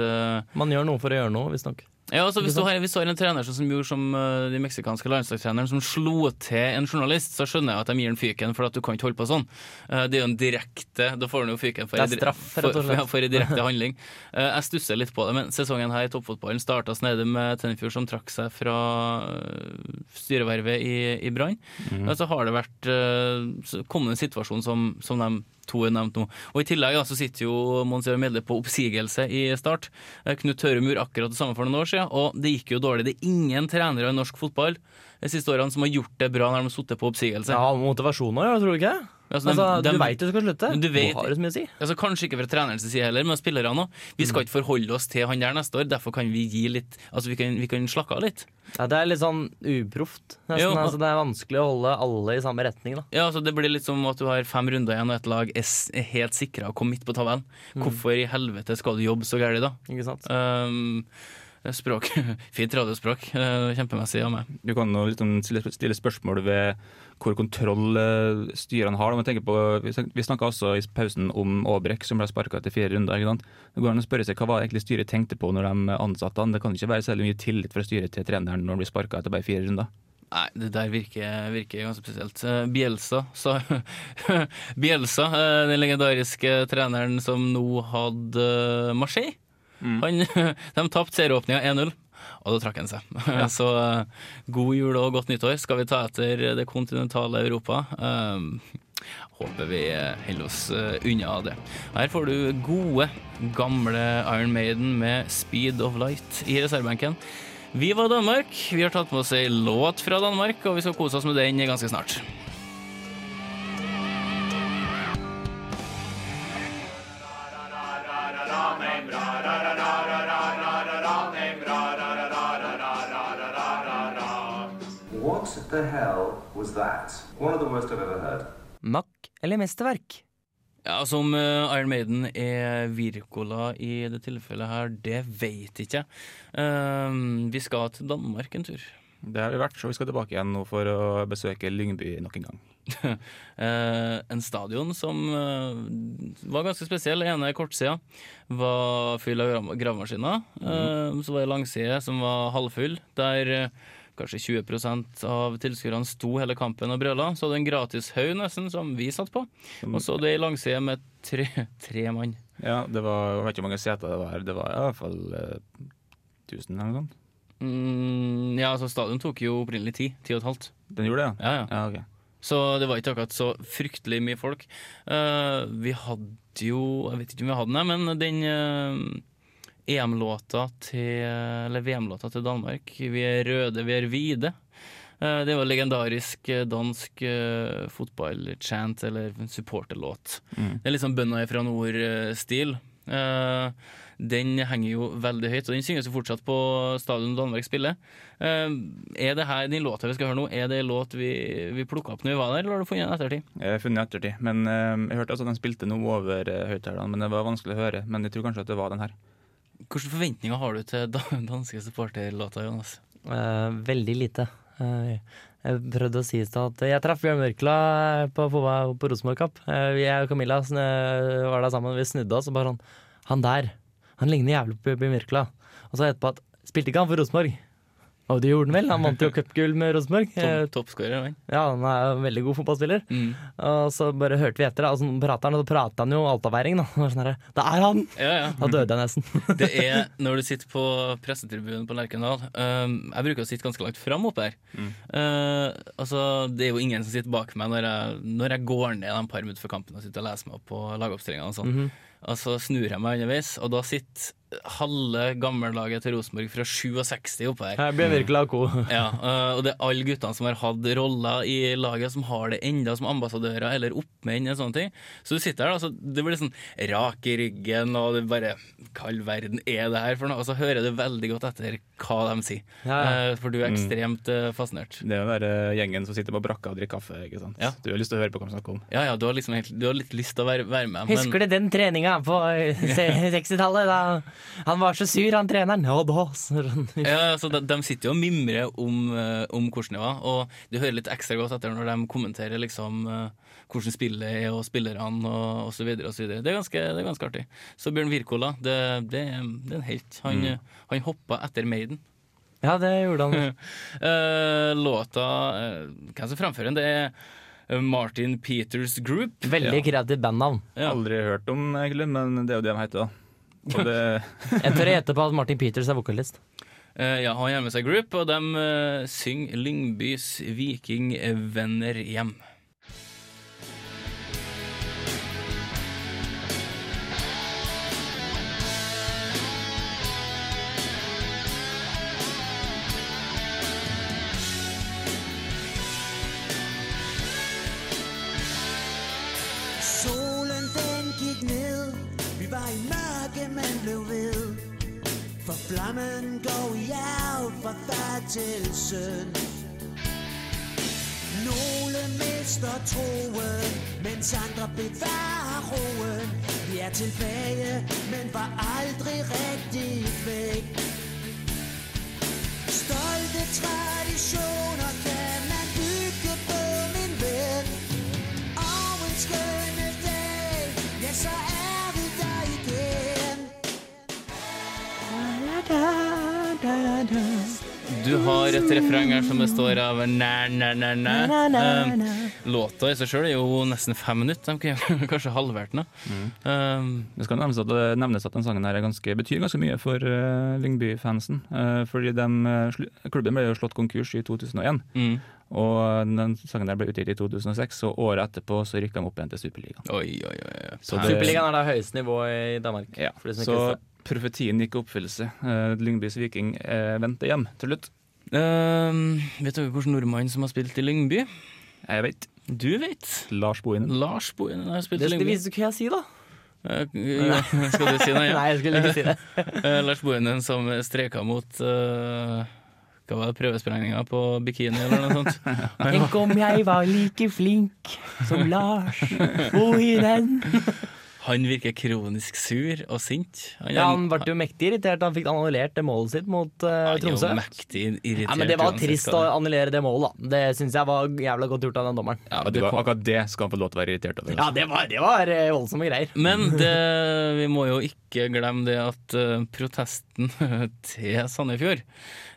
[SPEAKER 3] Man gjør noe for å gjøre noe, visstnok.
[SPEAKER 1] Ja, altså Hvis har, hvis du har en trener som, som gjorde som uh, de meksikanske landslagstreneren, som slo til en journalist, så skjønner jeg at de gir ham fyken, for at du kan ikke holde på sånn. Uh, det er jo en direkte Da får han jo fyken for,
[SPEAKER 3] Det er
[SPEAKER 1] en
[SPEAKER 3] straff,
[SPEAKER 1] for, for, for en direkte handling. Uh, jeg stusser litt på det, men sesongen her i toppfotballen starta snedig med Tennefjord, som trakk seg fra styrevervet i, i Brann. Mm. så har det vært så en situasjon som, som de to er nevnt nå. Og I tillegg da, så sitter jo Monsieur Medle på oppsigelse i Start. Eh, Knut Tørum gjorde akkurat det samme for noen år siden, og det gikk jo dårlig. Det er ingen trenere i norsk fotball de siste årene som har gjort det bra når de har sittet på oppsigelse.
[SPEAKER 3] Ja, motivasjon òg, tror du ikke?
[SPEAKER 1] Altså,
[SPEAKER 3] Altså,
[SPEAKER 1] de,
[SPEAKER 3] du veit du skal slutte.
[SPEAKER 1] Du vet-
[SPEAKER 3] har det så mye å si.
[SPEAKER 1] Altså, kanskje ikke fra trenerens side heller, men spillerne òg. Vi
[SPEAKER 3] Mm.
[SPEAKER 1] skal ikke forholde oss til han der neste år, derfor kan vi gi litt Altså, vi kan, vi kan slakke av litt.
[SPEAKER 3] Ja, det er litt sånn uproft, nesten. Altså, det er vanskelig å holde alle i samme retning, da.
[SPEAKER 1] Ja, altså Det blir litt som at du har fem runder igjen, og et lag er er helt sikra å komme midt på tabellen.
[SPEAKER 3] Mm.
[SPEAKER 1] Hvorfor i helvete skal du jobbe så gærent da?
[SPEAKER 3] Ikke sant?
[SPEAKER 1] Um, språk. Fint radiospråk. eh, Kjempemessig av meg.
[SPEAKER 2] Du kan stille, spørsmål ved hvor kontroll eh, styrene har. På, vi snak- snakka også i pausen om Aabrek, som ble sparka etter fire runder. Det går an å spørre seg hva var egentlig styret tenkte på når de ansatte han. Det kan ikke være særlig mye tillit fra styret til treneren når han blir sparka etter bare fire runder.
[SPEAKER 1] Nei, det der virker, virker ganske spesielt. Eh, Bielsa, sa Bielsa, den legendariske treneren som nå hadde eh, Marseille. Han, de tapte serieåpninga 1-0, og da trakk han seg. Så eh, god jul og godt nyttår skal vi ta etter det kontinentale Europa. Um, håper vi eh, holder oss eh, unna det. Her får du gode, gamle Iron Maiden med 'Speed of Light' i reservebenken. Vi var Danmark. Vi har tatt med oss ei låt fra Danmark, og vi skal kose oss med den ganske snart.
[SPEAKER 8] What the hell was that? One of the worst I've ever heard.
[SPEAKER 3] Makk eller mesterverk?
[SPEAKER 1] Ja, Som eh, Iron Maiden er Wirkola i det tilfellet her, det veit ikke jeg. Eh, vi skal til Danmark en tur.
[SPEAKER 2] Det har vi vært, så vi skal tilbake igjen nå for å besøke Lyngby nok en gang.
[SPEAKER 1] Eh, en stadion som eh, var ganske spesiell. Den ene kortsida var full av grav- gravemaskiner. Eh, så var det langside som var halvfull, der kanskje 20% av tilskuerne sto hele kampen og brøla. Så hadde en gratishaug nesten, som vi satt på. Og så det ei langside med tre, tre mann.
[SPEAKER 2] Ja, det var, jeg vet ikke hvor mange seter det var her. Det var i hvert fall eh, 1000 eller noe sånt.
[SPEAKER 1] Mm, ja, altså Stadion tok jo opprinnelig ti. Ti og et halvt.
[SPEAKER 2] Den gjorde det,
[SPEAKER 1] Ja, ja.
[SPEAKER 2] ja? ok.
[SPEAKER 1] Så det var ikke akkurat så fryktelig mye folk. Uh, vi hadde jo Jeg vet ikke om vi hadde den, men den uh, EM-låta til Eller VM-låta til Danmark, 'Vi er røde, vi er hvite'. uh, det var legendarisk eh, dansk uh, fotballchant, eller supporterlåt.
[SPEAKER 2] Mm.
[SPEAKER 1] Det er litt sånn bønda fra nord-stil. Den henger jo veldig høyt, og den synges jo fortsatt på stadion Danmark spiller. Eh, er det her, Den låta vi skal høre nå, er det en låt vi, vi plukka opp når vi var der, eller har du funnet den i ettertid?
[SPEAKER 2] Jeg har funnet ettertid. Men eh, jeg hørte altså at de spilte noe over uh, høyttalerne, men det var vanskelig å høre. Men jeg tror kanskje at det var den her.
[SPEAKER 1] Hvilke forventninger har du til danske supporterlåter, Jonas?
[SPEAKER 3] Eh, veldig lite. Eh, jeg prøvde å si i stad at jeg traff Bjørn Mørkla på, på, på Rosenborg-kapp. Eh, jeg og Camilla var der sammen, vi snudde oss og bare sånn Han der, han ligner jævlig på Bjørn Mørkla. Og så etterpå at Spilte ikke han for Rosenborg? Og det gjorde han vel, han vant jo cupgull med Rosenborg. Eh,
[SPEAKER 1] Toppskårer, han.
[SPEAKER 3] ja, han er en veldig god fotballspiller.
[SPEAKER 1] Mm.
[SPEAKER 3] Og så bare hørte vi etter, da, og så prater han, og så prater han jo altaværing, da. Og Sånn her, det er han!
[SPEAKER 1] Ja, ja.
[SPEAKER 3] Da døde jeg nesten.
[SPEAKER 1] Det er når du sitter på pressetribunen på Lerkendal um, Jeg bruker å sitte ganske langt fram oppe her. Uh, altså, det er jo ingen som sitter bak meg når jeg, når jeg går ned de par minutter før kampen og sitter og leser meg opp på lagoppstillingene. Og sånn. Og så snur jeg meg underveis, og da sitter halve gammellaget til Rosenborg fra 67 oppe her.
[SPEAKER 3] Jeg blir virkelig ako.
[SPEAKER 1] Ja, øh, og det er alle guttene som har hatt roller i laget, som har det enda som ambassadører eller oppmenn. og sånne ting. Så du sitter her, altså, det blir sånn rak i ryggen, og det bare Hva all verden er det her for noe? Og så hører du veldig godt etter hva de sier.
[SPEAKER 3] Ja.
[SPEAKER 1] Eh, For du er ekstremt mm. fascinert.
[SPEAKER 2] Det er jo den der gjengen som sitter på brakka og drikker kaffe. ikke sant?
[SPEAKER 1] Ja.
[SPEAKER 2] Du har lyst til å høre på hva de snakker om.
[SPEAKER 1] Ja, ja, du har liksom du har litt lyst til å være, være med. men-
[SPEAKER 3] Husker du den treninga på eh, 60-tallet? Da han var så sur, han treneren. Ja da.
[SPEAKER 1] Ja, så de, de sitter jo og mimrer om, eh, om hvordan det var, og du hører litt ekstra godt etter når de kommenterer liksom eh, hvordan spillet er og spillerne og, videre. Det er ganske, det er ganske artig. Så Bjørn Wirkola, det, det, det er en helt. Han, mm. han hoppa etter Maiden.
[SPEAKER 3] Ja, det gjorde han.
[SPEAKER 1] Eh, låta eh, Hvem som framfører den? Det er eh, Martin Peters Group.
[SPEAKER 3] Veldig kreativt bandnavn.
[SPEAKER 1] Ja.
[SPEAKER 2] Aldri hørt om, egentlig, men det er jo det de heter, da. Det,
[SPEAKER 3] Jeg tør gjette på at Martin Peters er vokalist.
[SPEAKER 1] Uh, ja, han har med seg Group, og de uh, synger Lyngbys vikingvenner hjem.
[SPEAKER 5] Flammen går arv fra søn Nogle mister troen, mens andre bevarer roen. Vi er tilbage, men var
[SPEAKER 1] Du har et refreng her som består av næ, næ, næ, næ. Eh, Låta i seg sjøl er jo nesten fem minutter. De kunne kanskje halvert den. Um,
[SPEAKER 2] Det skal nevnes at, nevnes at den sangen her er ganske, betyr ganske mye for uh, Lyngby-fansen. Uh, fordi dem, eh, klubben ble jo slått konkurs i 2001.
[SPEAKER 1] mm.
[SPEAKER 2] Og den sangen der ble utgitt i 2006, og året etterpå så rykka de opp igjen til Superligaen.
[SPEAKER 1] Oi, oi, oi.
[SPEAKER 2] Så
[SPEAKER 3] Superligaen er da høyeste nivå i Danmark.
[SPEAKER 2] Ja,
[SPEAKER 3] for de som ikke
[SPEAKER 2] så. Profetien gikk i oppfyllelse. Uh, Lyngbys Viking uh, vendte hjem til slutt.
[SPEAKER 1] Uh, vet dere hvilken nordmann som har spilt i Lyngby?
[SPEAKER 2] Jeg vet.
[SPEAKER 1] Du vet.
[SPEAKER 2] Lars Bohinen.
[SPEAKER 1] Lars Bohinen har spilt
[SPEAKER 3] Det,
[SPEAKER 1] i
[SPEAKER 3] det
[SPEAKER 1] Lyngby.
[SPEAKER 3] viser hva jeg sier, da.
[SPEAKER 1] Uh, ja, skal du si det? Ja.
[SPEAKER 3] Nei, jeg skulle ikke si det.
[SPEAKER 1] uh, Lars Bohinen som streka mot uh, Hva var det, prøvesprengninga på bikini, eller noe sånt?
[SPEAKER 3] Tenk om jeg var like flink som Lars Bohinen.
[SPEAKER 1] Han virker kronisk sur og sint. Han,
[SPEAKER 3] Ja, han ble jo mektig irritert da han fikk annullert det målet sitt mot uh,
[SPEAKER 1] han er jo
[SPEAKER 3] Tromsø.
[SPEAKER 1] mektig irritert.
[SPEAKER 3] Ja, men Det var trist å annullere det målet, da. Det syns jeg var jævla godt gjort av den dommeren.
[SPEAKER 1] Ja,
[SPEAKER 2] Det var, akkurat det skal han få lov til å være irritert over.
[SPEAKER 3] Ja, det var, det var eh, voldsomme greier.
[SPEAKER 1] Men det, vi må jo ikke glemme det at uh, protesten til Sandefjord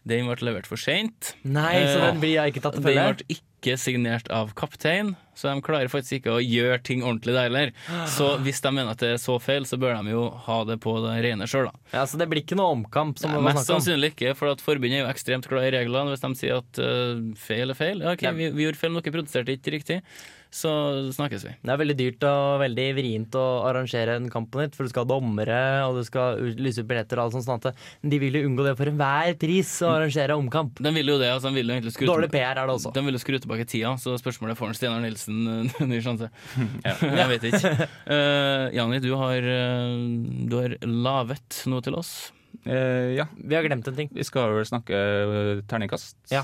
[SPEAKER 1] Den ble levert for seint.
[SPEAKER 3] Nei, så
[SPEAKER 1] Eh,
[SPEAKER 3] den blir jeg ikke tatt til
[SPEAKER 1] Den
[SPEAKER 3] følge.
[SPEAKER 1] ble ikke signert av kaptein, så de klarer faktisk ikke å gjøre ting ordentlig der heller. Så hvis de mener at det er så feil, så bør de jo ha det på det rene sjøl, da.
[SPEAKER 3] Ja, Så det blir ikke noe omkamp, som
[SPEAKER 1] Nei,
[SPEAKER 3] det
[SPEAKER 1] mest sannsynlig ikke, for at forbundet er jo ekstremt glad i reglene. Hvis de sier at uh, feil er feil, ja, ok, vi, vi gjorde feil, men dere protesterte ikke riktig, så snakkes vi.
[SPEAKER 3] Det er veldig dyrt og veldig vrient å arrangere en kamp på nytt, for du skal ha dommere og du skal lyse ut billetter og alt sånt. sånt at De vil jo unngå det for enhver pris å arrangere omkamp.
[SPEAKER 1] De vil jo det, altså de vil jo skru
[SPEAKER 3] Dårlig PR er det også.
[SPEAKER 1] De vil jo skru tilbake tida, så spørsmålet får Steinar Nilsen eh, ny sjanse. Jeg vet ikke. Uh, Jani, du har, eh, du har lavet noe til oss.
[SPEAKER 2] Eh, ja,
[SPEAKER 3] Vi har glemt en ting.
[SPEAKER 2] vi skal vel snakke uh, terningkast.
[SPEAKER 3] Ja.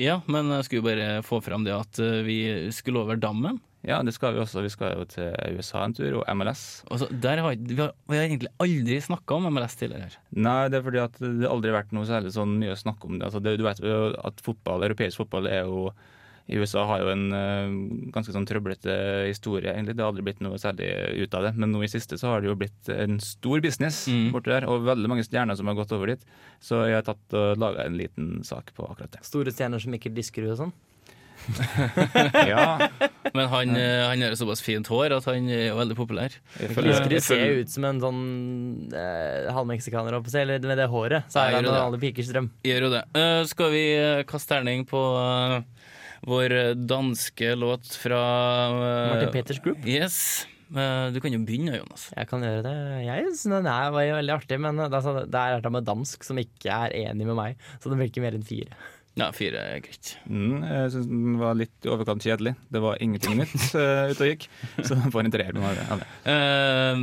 [SPEAKER 1] Ja, men jeg skulle jo bare få fram det at eh, vi skulle over dammen.
[SPEAKER 2] Ja, det skal vi også. Vi skal jo til USA en tur, og MLS.
[SPEAKER 1] Altså, der har, vi, har, vi har egentlig aldri snakka om MLS tidligere. her.
[SPEAKER 2] Nei, det er fordi at det har vært noe særlig sånn mye å snakke om det. Altså, det du vet jo at fotball, europeisk fotball er jo i USA har jo en eh, ganske sånn trøblete historie, egentlig. Det har aldri blitt noe særlig ut av det. Men nå i siste så har det jo blitt en stor business
[SPEAKER 1] Mm.
[SPEAKER 2] borti der, og veldig mange stjerner som har gått over dit. Så jeg har tatt og laga en liten sak på akkurat det.
[SPEAKER 3] Store stjerner som ikke disker og sånn.
[SPEAKER 2] Ja,
[SPEAKER 1] Men han, eh, han har såpass fint hår at han er jo veldig populær.
[SPEAKER 3] Disker ser ut som en sånn eh, halvmeksikaner, eller med det håret. Så er han alle pikers drøm.
[SPEAKER 1] Gjør jo det. Uh, skal vi kaste terning på eh, vår danske låt fra eh,
[SPEAKER 3] Martin Peters Group.
[SPEAKER 1] Yes. Eh, du kan jo begynne, Jonas.
[SPEAKER 3] Jeg kan gjøre det. Jeg syns den er, veldig artig, men det er, sånn- det er et med dansk som ikke er enig med meg, så den blir ikke mer enn fire.
[SPEAKER 1] Ja, fire er greit.
[SPEAKER 2] Mm, jeg syns den var litt i overkant kjedelig. Det var ingenting nytt uh, ute og gikk. Så den får en treer. med av det.
[SPEAKER 1] Eh,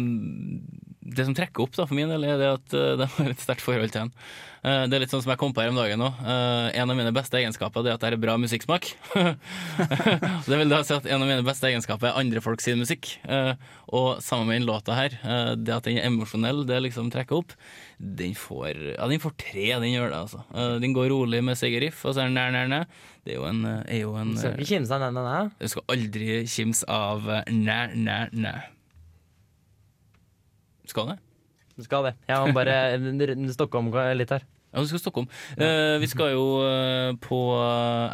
[SPEAKER 1] det som trekker opp da, for min del, er det at det var et sterkt forhold til den. Eh, det er litt sånn som jeg kom på her om dagen òg. en av mine beste egenskaper er at jeg har bra musikksmak. det vil da si at en av mine beste egenskaper er andre folk sin musikk. Eh, og sammen med den låta her, eh, det at den er emosjonell, det liksom trekker opp. Den får, ja, den får tre, den gjør det, altså. Eh, den går rolig med segerriff, og så er den nær, nær, nær. Det er jo en, eh, er jo en
[SPEAKER 3] Du skal ikke kimse av den, den er.
[SPEAKER 1] Du skal aldri kimse av eh, næ, næ, næ. Skal det?
[SPEAKER 3] Du skal det. Jeg må bare stokke om litt her.
[SPEAKER 1] Ja, du skal Stockholm. Eh, vi skal jo eh, på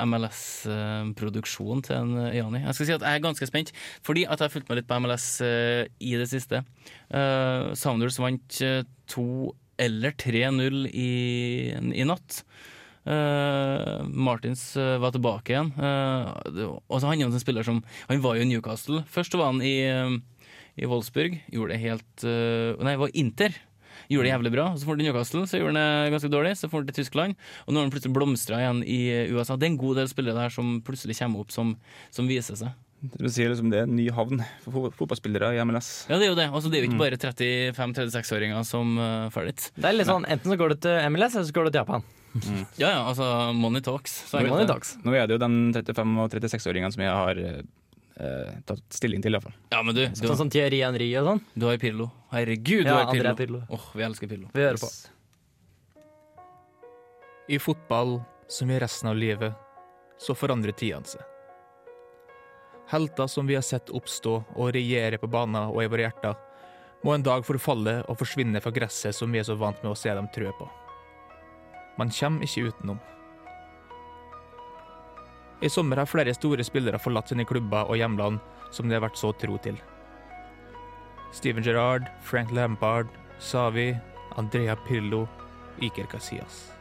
[SPEAKER 1] MLS-produksjon til en eh, Jani. Jeg skal si at jeg er ganske spent, fordi at jeg har fulgt med litt på MLS eh, i det siste. Eh, Sounders vant eh, 2 eller 3-0 i, i natt. Eh, Martins eh, var tilbake igjen. Eh, det- og så han er jo en spiller som Han var jo i Newcastle. Først var han i, eh, i Wolfsburg. Gjorde det helt eh, Nei, det var Inter. Gjorde det jævlig bra. Så får han til Newcastle, så gjorde han det ganske dårlig. Så får han til Tyskland, og nå har han plutselig blomstra igjen i eh, USA. Det er en god del spillere der som plutselig kommer opp som, som viser seg.
[SPEAKER 2] Du sier liksom det er en ny havn for fotballspillere i MLS.
[SPEAKER 1] Ja, det er jo det. Altså, det er jo ikke
[SPEAKER 2] Mm.
[SPEAKER 1] bare 35-36-åringer som uh, får dit.
[SPEAKER 3] Det er litt sånn, Enten så går du til MLS, eller så går du til Japan.
[SPEAKER 1] Ja, ja, altså money talks.
[SPEAKER 3] Money talks.
[SPEAKER 2] Nå er det jo de 35- og 36-åringene som jeg har eh, tatt stilling til, iallfall.
[SPEAKER 1] Ja, men du, du,
[SPEAKER 3] Sånn som Thierry Henry og sånn.
[SPEAKER 1] du har Pirlo. Herregud, du
[SPEAKER 3] Ja,
[SPEAKER 1] har
[SPEAKER 3] Andrea
[SPEAKER 1] Pirlo.
[SPEAKER 3] Pirlo.
[SPEAKER 1] Åh, vi elsker Pirlo.
[SPEAKER 3] Vi hører på.
[SPEAKER 9] I fotball, som i resten av livet, så forandrer tidene seg. Helter som vi har sett oppstå og regjere på baner og i våre hjerter, må en dag forfalle og forsvinne fra gresset som vi er så vant med å se dem trø på. Man kommer ikke utenom. I sommer har flere store spillere forlatt sine klubber og hjemland som de har vært så tro til. Steven Gerrard, Frank Lampard, Savi, Andrea Pirlo, Iker Casillas.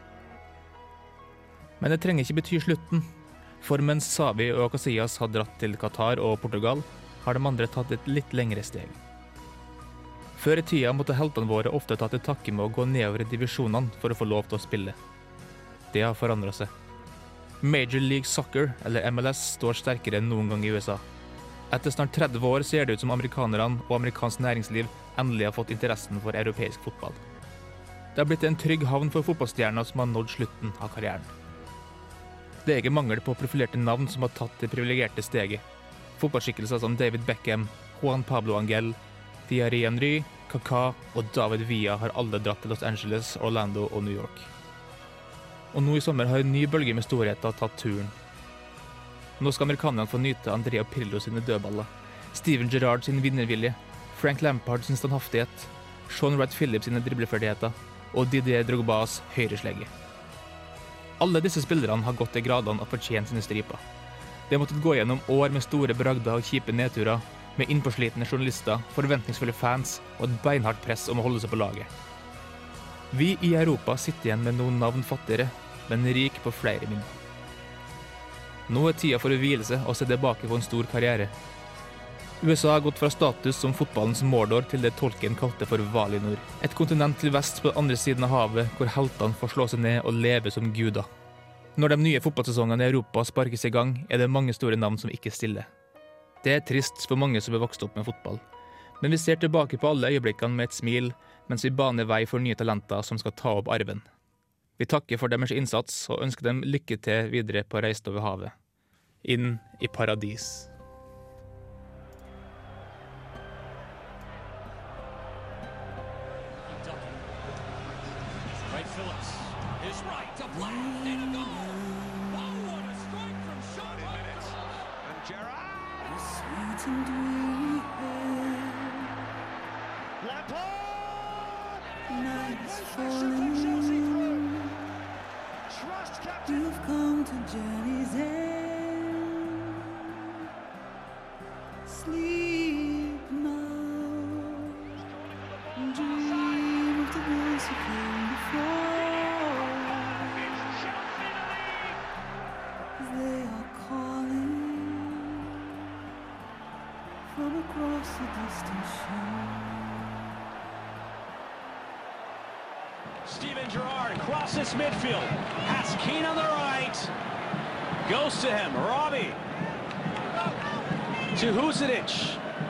[SPEAKER 9] Men det trenger ikke bety slutten, for mens Savi og Casillas har dratt til Qatar og Portugal, har de andre tatt et litt lengre steg. Før i tida måtte heltene våre ofte ta til takke med å gå nedover i divisjonene for å få lov til å spille. Det har forandra seg. Major League Soccer, eller MLS, står sterkere enn noen gang i USA. Etter snart 30 år ser det ut som amerikanerne og amerikansk næringsliv endelig har fått interessen for europeisk fotball. Det har blitt en trygg havn for fotballstjerner som har nådd slutten av karrieren. Det er ikke mangel på profilerte navn som har tatt det privilegerte steget. Fotballskikkelser som David Beckham, Juan Pablo Angel, Thierry Henry, Kaka og David Villa har alle dratt til Los Angeles, Orlando og New York. Og nå i sommer har en ny bølge med storheter tatt turen. Nå skal amerikanerne få nyte Andrea Pirlo sine dødballer, Steven Gerrard sin vinnervilje, Frank Lampard sin standhaftighet, Sean Wright Phillips sine dribleferdigheter og Didier Drogbas høyreslegge. Alle disse spillerne har gått til gradene og fortjent sine striper. De har måttet gå gjennom år med store bragder og kjipe nedturer, med innpåslitne journalister, forventningsfulle fans og et beinhardt press om å holde seg på laget. Vi i Europa sitter igjen med noen navn fattigere, men rik på flere minner. Nå er tida for å hvile seg og se tilbake på en stor karriere. USA har gått fra status som fotballens Mordor til det Tolkien kalte for Valinor. Et kontinent til vest på den andre siden av havet, hvor heltene får slå seg ned og leve som guder. Når de nye fotballsesongene i Europa sparkes i gang, er det mange store navn som ikke stiller. Det er trist for mange som er vokst opp med fotball. Men vi ser tilbake på alle øyeblikkene med et smil, mens vi baner vei for nye talenter som skal ta opp arven. Vi takker for deres innsats og ønsker dem lykke til videre på reisen over havet. Inn i paradis.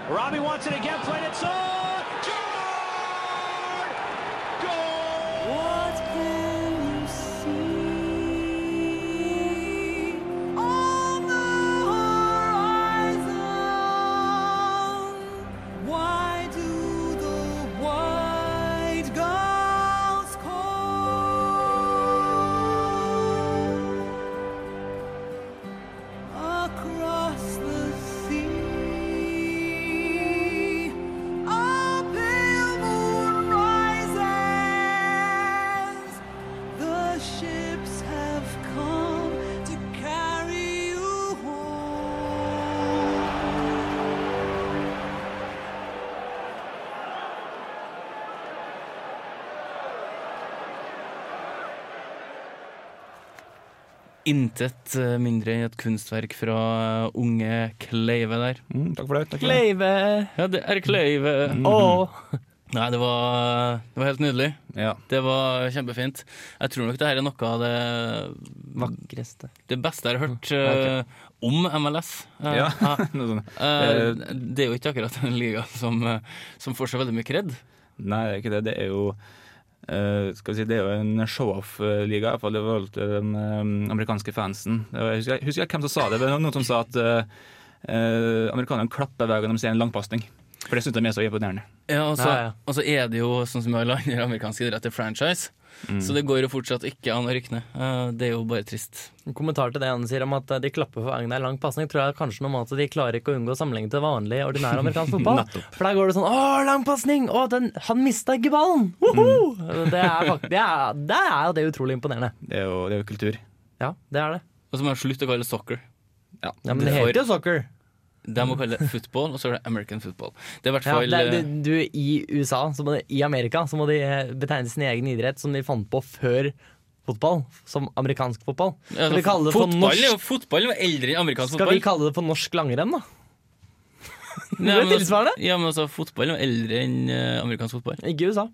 [SPEAKER 4] Robbie wants it again. Played it. So.
[SPEAKER 1] Intet eh, mindre enn et kunstverk fra eh, unge Kleive der.
[SPEAKER 2] Mm, takk for det. Takk for det.
[SPEAKER 3] Kleive!
[SPEAKER 1] Ja, det er Kleive.
[SPEAKER 3] Åh.
[SPEAKER 1] Nei, det var, det var helt nydelig.
[SPEAKER 2] Ja.
[SPEAKER 1] Det var kjempefint. Jeg tror nok det her er noe av det,
[SPEAKER 3] Vakreste.
[SPEAKER 1] det beste jeg har hørt
[SPEAKER 3] Mm,
[SPEAKER 1] eh, om MLS. Uh,
[SPEAKER 2] Ja, noe sånt.
[SPEAKER 1] Eh, det er jo ikke akkurat en liga som, som får så veldig mye kred.
[SPEAKER 2] Nei, det er ikke det. Det er jo skal vi si, det er jo en show-off-liga, i hvert fall i forhold til den eh, amerikanske fansen. Jeg husker, jeg husker ikke hvem som sa det, men noen som sa at uh, amerikanerne klapper hver gang de ser en langpasning. For det syns de er så imponerende.
[SPEAKER 1] Ja, og så,
[SPEAKER 3] Ja, ja.
[SPEAKER 1] og så er det jo sånn som i alle andre amerikanske idretter, franchise.
[SPEAKER 2] Mm.
[SPEAKER 1] Så det går jo fortsatt ikke an å rykke ned. Eh, det er jo bare trist.
[SPEAKER 3] En kommentar til det han sier om at eh, de klapper for Agnar lang pasning, tror jeg kanskje noe med at de klarer ikke å unngå sammenligning til vanlig, ordinær amerikansk fotball. For der går det sånn 'Å, lang pasning! Å, den, han mista ikke ballen!' Woho! Det, er fakt, det, er, det er jo det utrolig imponerende.
[SPEAKER 2] Det er jo, det er jo kultur.
[SPEAKER 3] Ja, det er det.
[SPEAKER 1] Og så må jeg slutte å kalle det soccer.
[SPEAKER 2] Ja.
[SPEAKER 3] Ja, Men det
[SPEAKER 1] Det
[SPEAKER 3] heter jo soccer.
[SPEAKER 1] De må kalle det football, og så er det American football. Det er i
[SPEAKER 3] Ja, det,
[SPEAKER 1] eh,
[SPEAKER 3] det, du, I USA, så må de, i Amerika, så må de eh, betegne sin egen idrett som de fant på før fotball, som amerikansk fotball.
[SPEAKER 1] ja,
[SPEAKER 3] altså, vi
[SPEAKER 1] fotball er jo fotball var eldre enn amerikansk
[SPEAKER 3] Skal
[SPEAKER 1] fotball.
[SPEAKER 3] vi kalle det for norsk langrenn, da?
[SPEAKER 1] Nei,
[SPEAKER 3] det
[SPEAKER 1] men? Altså, ja, men altså, fotball jo eldre enn eh, amerikansk fotball.
[SPEAKER 3] Ikke USA.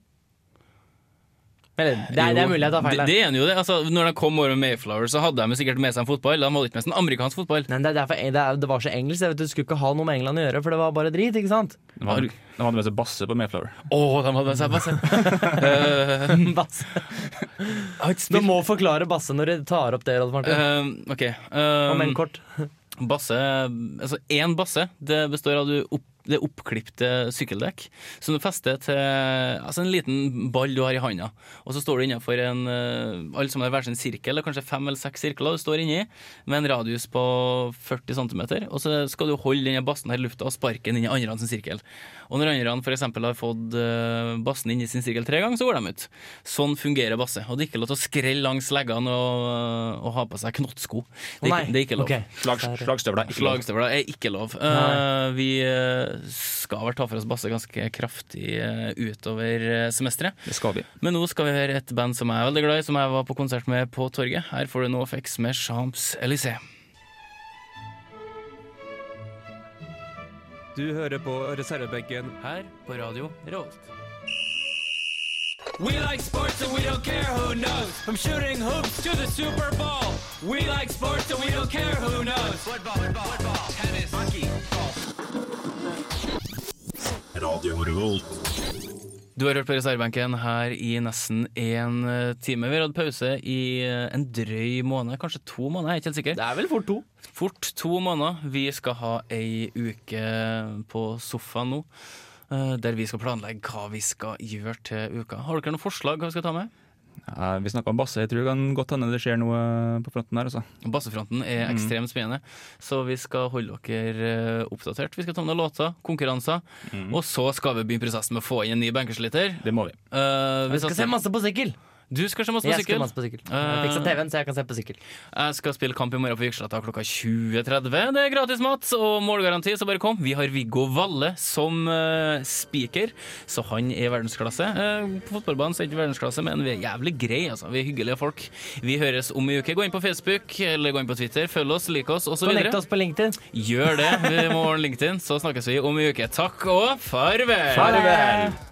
[SPEAKER 3] Eller, det, er, det er mulig jeg tar feil
[SPEAKER 1] det, det er jo det. Altså, når de kom over med Mayflower, så hadde de sikkert med seg en fotball. De hadde ikke med seg en amerikansk fotball.
[SPEAKER 3] Nei, det, er derfor, det, er, det var så engelsk. Jeg vet, Du skulle ikke ha noe med England å gjøre, for det var bare drit. ikke sant?
[SPEAKER 2] De hadde, de hadde med seg basse på Mayflower.
[SPEAKER 1] Å, de hadde med seg basse! Eh,
[SPEAKER 3] Basse. Du må forklare Basse når du tar opp det, Rolf Martin.
[SPEAKER 1] Uh, okay. eh,
[SPEAKER 3] Om en kort.
[SPEAKER 1] Basse Altså én basse det består av du opp, det oppklipte sykkeldekk som du fester til altså en liten ball du har i handa. Og så står du innenfor en eh, Alle som har hver sin sirkel, er kanskje fem eller seks sirkler du står inni, med en radius på 40 cm. Og så skal du holde denne bassen her i lufta og sparke den inn i andre sin sirkel. Og når andre f.eks. har fått uh, bassen inn i sin sirkel tre ganger, så går de ut. Sånn fungerer basse. Og det er ikke lov til å skrelle langs leggene og, og ha på seg knottsko. Det, er ikke- det er ikke lov.
[SPEAKER 3] Okay.
[SPEAKER 2] Slag, slagstøvler. ikke lov.
[SPEAKER 1] Slagstøvler er ikke lov. Uh, vi eh, skal vel ta for oss basse ganske kraftig eh, utover uh, semesteret.
[SPEAKER 2] Det skal vi.
[SPEAKER 1] Men nå skal vi høre et band som jeg er veldig glad i, som jeg var på konsert med på torget. Her får du NoFX med Champs Élysées.
[SPEAKER 6] Du hører på reservebenken
[SPEAKER 1] Her på radio Revolt.
[SPEAKER 4] We like sports and we don't care who knows. From shooting hoops to the Super Bowl. We like sports and we don't care who knows. Football, football, football, tennis, hockey,
[SPEAKER 6] Radio Revolt.
[SPEAKER 1] Du har hørt på reservebenken her i nesten én eh, time. Vi har hatt pause i eh, en drøy måned, kanskje to måneder, jeg er ikke helt sikker.
[SPEAKER 3] Det er vel fort to.
[SPEAKER 1] Fort to måneder. Vi skal ha ei uke på sofaen nå. eh, Der vi skal planlegge hva vi skal gjøre til uka. Har dere noen forslag hva vi skal ta med?
[SPEAKER 2] Ja, vi snakka om basse. Jeg tror det kan godt hende det skjer noe på fronten her. Altså.
[SPEAKER 1] Bassefronten er ekstremt spennende, så vi skal holde dere eh, oppdatert. Vi skal ta med noen låter, konkurranser, og så skal vi begynne prosessen med å få inn en ny bankerslitter
[SPEAKER 2] Det må vi.
[SPEAKER 1] Uh, vi
[SPEAKER 3] Jeg skal se masse på sykkel.
[SPEAKER 1] Du skal se masse på sykkel.
[SPEAKER 3] Jeg skal masse på sykkel. Jeg fiksa TV-en, så jeg kan se på sykkel.
[SPEAKER 1] Jeg skal spille kamp i morgen på Viksletta klokka 20.30. Det er gratis mat og målgaranti, så bare kom. Vi har Viggo Valle som uh, speaker, så han er verdensklasse. Uh, på fotballbanen så er han ikke verdensklasse, men vi er jævlig greie, altså. Vi er hyggelige folk. Vi høres om i uke. Gå inn på Facebook eller gå inn på Twitter. Følg oss, lik oss osv.
[SPEAKER 3] Connect oss på LinkedIn.
[SPEAKER 1] Gjør det. Vi må ordne LinkedIn, så snakkes vi om i uke. Takk og farvel!
[SPEAKER 3] Farvel!